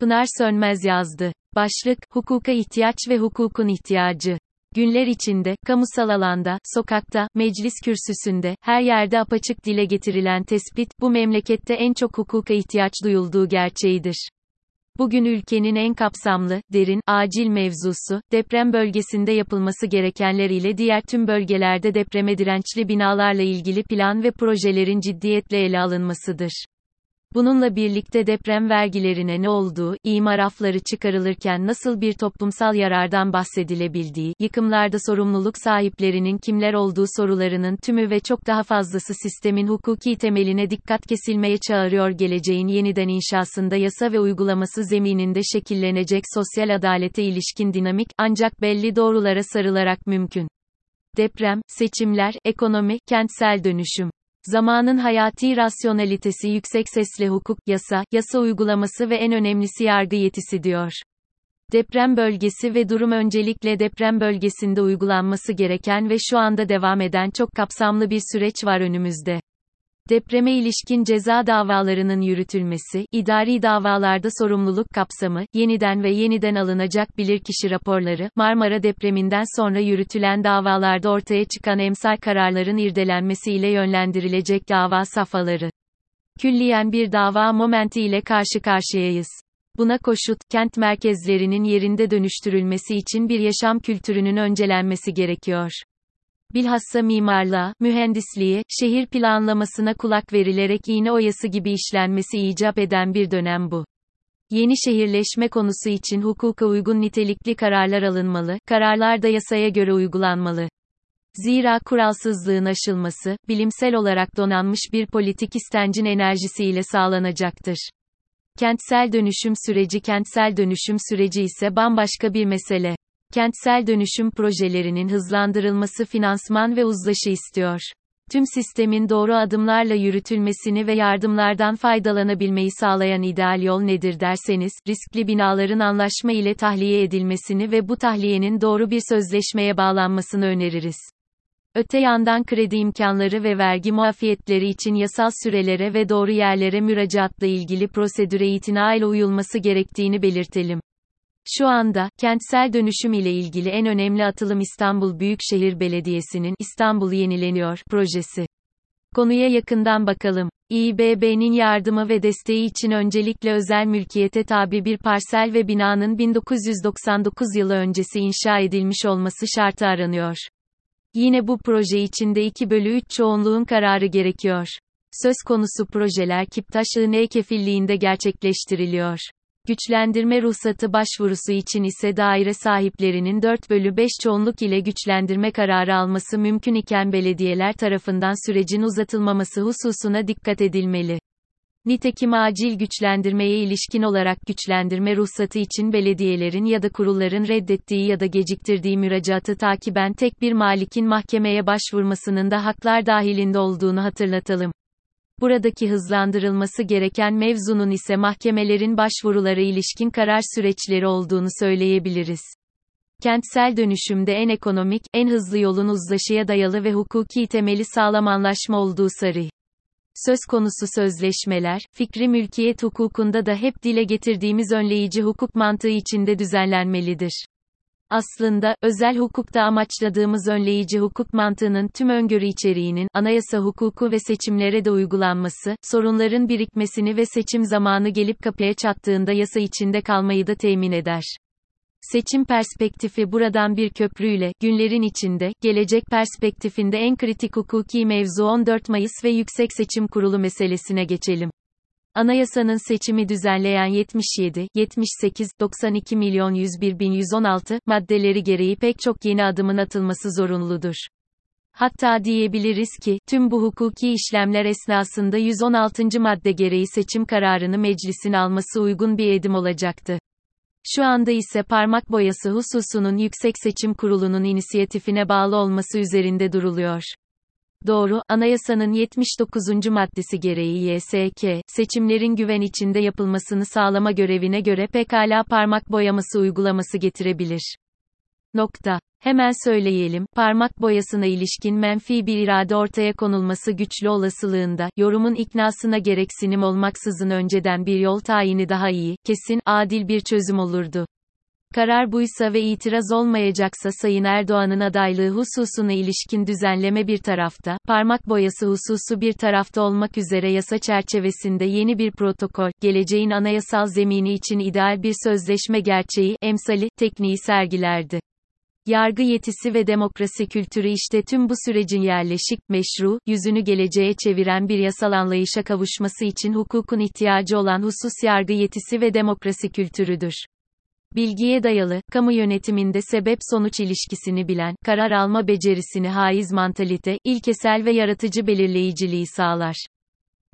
Pınar Sönmez yazdı. Başlık, hukuka ihtiyaç ve hukukun ihtiyacı. Günler içinde, kamusal alanda, sokakta, meclis kürsüsünde, her yerde apaçık dile getirilen tespit, bu memlekette en çok hukuka ihtiyaç duyulduğu gerçeğidir. Bugün ülkenin en kapsamlı, derin, acil mevzusu, deprem bölgesinde yapılması gerekenler ile diğer tüm bölgelerde depreme dirençli binalarla ilgili plan ve projelerin ciddiyetle ele alınmasıdır. Bununla birlikte deprem vergilerine ne olduğu, imar afları çıkarılırken nasıl bir toplumsal yarardan bahsedilebildiği, yıkımlarda sorumluluk sahiplerinin kimler olduğu sorularının tümü ve çok daha fazlası sistemin hukuki temeline dikkat kesilmeye çağırıyor geleceğin yeniden inşasında yasa ve uygulaması zemininde şekillenecek sosyal adalete ilişkin dinamik, ancak belli doğrulara sarılarak mümkün. Deprem, seçimler, ekonomi, kentsel dönüşüm. Zamanın hayati rasyonalitesi yüksek sesle hukuk, yasa, yasa uygulaması ve en önemlisi yargı yetisi diyor. Deprem bölgesi ve durum öncelikle deprem bölgesinde uygulanması gereken ve şu anda devam eden çok kapsamlı bir süreç var önümüzde. Depreme ilişkin ceza davalarının yürütülmesi, idari davalarda sorumluluk kapsamı, yeniden ve yeniden alınacak bilirkişi raporları, Marmara depreminden sonra yürütülen davalarda ortaya çıkan emsal kararların irdelenmesi ile yönlendirilecek dava safhaları. Külliyen bir dava momenti ile karşı karşıyayız. Buna koşut, kent merkezlerinin yerinde dönüştürülmesi için bir yaşam kültürünün öncelenmesi gerekiyor bilhassa mimarlığa, mühendisliğe, şehir planlamasına kulak verilerek iğne oyası gibi işlenmesi icap eden bir dönem bu. Yeni şehirleşme konusu için hukuka uygun nitelikli kararlar alınmalı, kararlar da yasaya göre uygulanmalı. Zira kuralsızlığın aşılması, bilimsel olarak donanmış bir politik istencin enerjisiyle sağlanacaktır. Kentsel dönüşüm süreci kentsel dönüşüm süreci ise bambaşka bir mesele. Kentsel dönüşüm projelerinin hızlandırılması finansman ve uzlaşı istiyor. Tüm sistemin doğru adımlarla yürütülmesini ve yardımlardan faydalanabilmeyi sağlayan ideal yol nedir derseniz, riskli binaların anlaşma ile tahliye edilmesini ve bu tahliyenin doğru bir sözleşmeye bağlanmasını öneririz. Öte yandan kredi imkanları ve vergi muafiyetleri için yasal sürelere ve doğru yerlere müracaatla ilgili prosedüre itinayla uyulması gerektiğini belirtelim. Şu anda, kentsel dönüşüm ile ilgili en önemli atılım İstanbul Büyükşehir Belediyesi'nin İstanbul Yenileniyor projesi. Konuya yakından bakalım. İBB'nin yardımı ve desteği için öncelikle özel mülkiyete tabi bir parsel ve binanın 1999 yılı öncesi inşa edilmiş olması şartı aranıyor. Yine bu proje içinde 2 bölü 3 çoğunluğun kararı gerekiyor. Söz konusu projeler Kiptaş IN kefilliğinde gerçekleştiriliyor. Güçlendirme ruhsatı başvurusu için ise daire sahiplerinin 4 bölü 5 çoğunluk ile güçlendirme kararı alması mümkün iken belediyeler tarafından sürecin uzatılmaması hususuna dikkat edilmeli. Nitekim acil güçlendirmeye ilişkin olarak güçlendirme ruhsatı için belediyelerin ya da kurulların reddettiği ya da geciktirdiği müracaatı takiben tek bir malikin mahkemeye başvurmasının da haklar dahilinde olduğunu hatırlatalım. Buradaki hızlandırılması gereken mevzunun ise mahkemelerin başvurulara ilişkin karar süreçleri olduğunu söyleyebiliriz. Kentsel dönüşümde en ekonomik, en hızlı yolun uzlaşıya dayalı ve hukuki temeli sağlam anlaşma olduğu sarı. Söz konusu sözleşmeler, fikri mülkiyet hukukunda da hep dile getirdiğimiz önleyici hukuk mantığı içinde düzenlenmelidir. Aslında, özel hukukta amaçladığımız önleyici hukuk mantığının tüm öngörü içeriğinin, anayasa hukuku ve seçimlere de uygulanması, sorunların birikmesini ve seçim zamanı gelip kapıya çattığında yasa içinde kalmayı da temin eder. Seçim perspektifi buradan bir köprüyle, günlerin içinde, gelecek perspektifinde en kritik hukuki mevzu 14 Mayıs ve Yüksek Seçim Kurulu meselesine geçelim. Anayasanın seçimi düzenleyen 77, 78, 92 milyon 101 bin 116 maddeleri gereği pek çok yeni adımın atılması zorunludur. Hatta diyebiliriz ki, tüm bu hukuki işlemler esnasında 116. madde gereği seçim kararını meclisin alması uygun bir edim olacaktı. Şu anda ise parmak boyası hususunun Yüksek Seçim Kurulu'nun inisiyatifine bağlı olması üzerinde duruluyor. Doğru, anayasanın 79. maddesi gereği YSK, seçimlerin güven içinde yapılmasını sağlama görevine göre pekala parmak boyaması uygulaması getirebilir. Nokta. Hemen söyleyelim, parmak boyasına ilişkin menfi bir irade ortaya konulması güçlü olasılığında, yorumun iknasına gereksinim olmaksızın önceden bir yol tayini daha iyi, kesin, adil bir çözüm olurdu. Karar buysa ve itiraz olmayacaksa Sayın Erdoğan'ın adaylığı hususuna ilişkin düzenleme bir tarafta, parmak boyası hususu bir tarafta olmak üzere yasa çerçevesinde yeni bir protokol, geleceğin anayasal zemini için ideal bir sözleşme gerçeği, emsali, tekniği sergilerdi. Yargı yetisi ve demokrasi kültürü işte tüm bu sürecin yerleşik, meşru, yüzünü geleceğe çeviren bir yasal anlayışa kavuşması için hukukun ihtiyacı olan husus yargı yetisi ve demokrasi kültürüdür. Bilgiye dayalı, kamu yönetiminde sebep-sonuç ilişkisini bilen, karar alma becerisini haiz mantalite, ilkesel ve yaratıcı belirleyiciliği sağlar.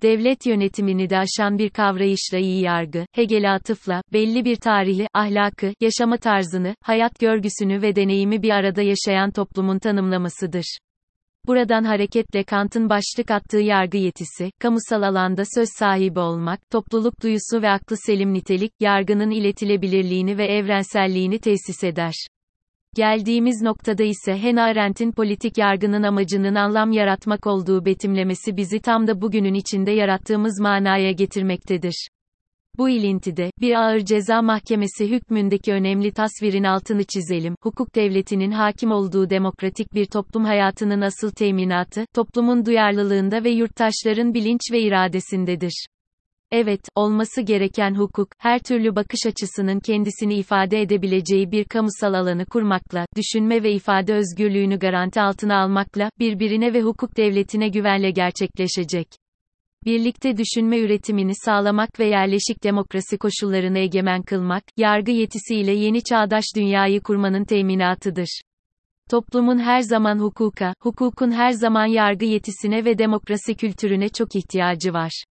Devlet yönetimini de aşan bir kavrayışla iyi yargı, Hegel'e atıfla, belli bir tarihi, ahlakı, yaşama tarzını, hayat görgüsünü ve deneyimi bir arada yaşayan toplumun tanımlamasıdır. Buradan hareketle Kant'ın başlık attığı yargı yetisi, kamusal alanda söz sahibi olmak, topluluk duyusu ve aklı selim nitelik, yargının iletilebilirliğini ve evrenselliğini tesis eder. Geldiğimiz noktada ise Hannah Arendt'in politik yargının amacının anlam yaratmak olduğu betimlemesi bizi tam da bugünün içinde yarattığımız manaya getirmektedir. Bu ilintide, bir ağır ceza mahkemesi hükmündeki önemli tasvirin altını çizelim. Hukuk devletinin hakim olduğu demokratik bir toplum hayatının asıl teminatı, toplumun duyarlılığında ve yurttaşların bilinç ve iradesindedir. Evet, olması gereken hukuk, her türlü bakış açısının kendisini ifade edebileceği bir kamusal alanı kurmakla, düşünme ve ifade özgürlüğünü garanti altına almakla, birbirine ve hukuk devletine güvenle gerçekleşecek. Birlikte düşünme üretimini sağlamak ve yerleşik demokrasi koşullarını egemen kılmak, yargı yetisiyle yeni çağdaş dünyayı kurmanın teminatıdır. Toplumun her zaman hukuka, hukukun her zaman yargı yetisine ve demokrasi kültürüne çok ihtiyacı var.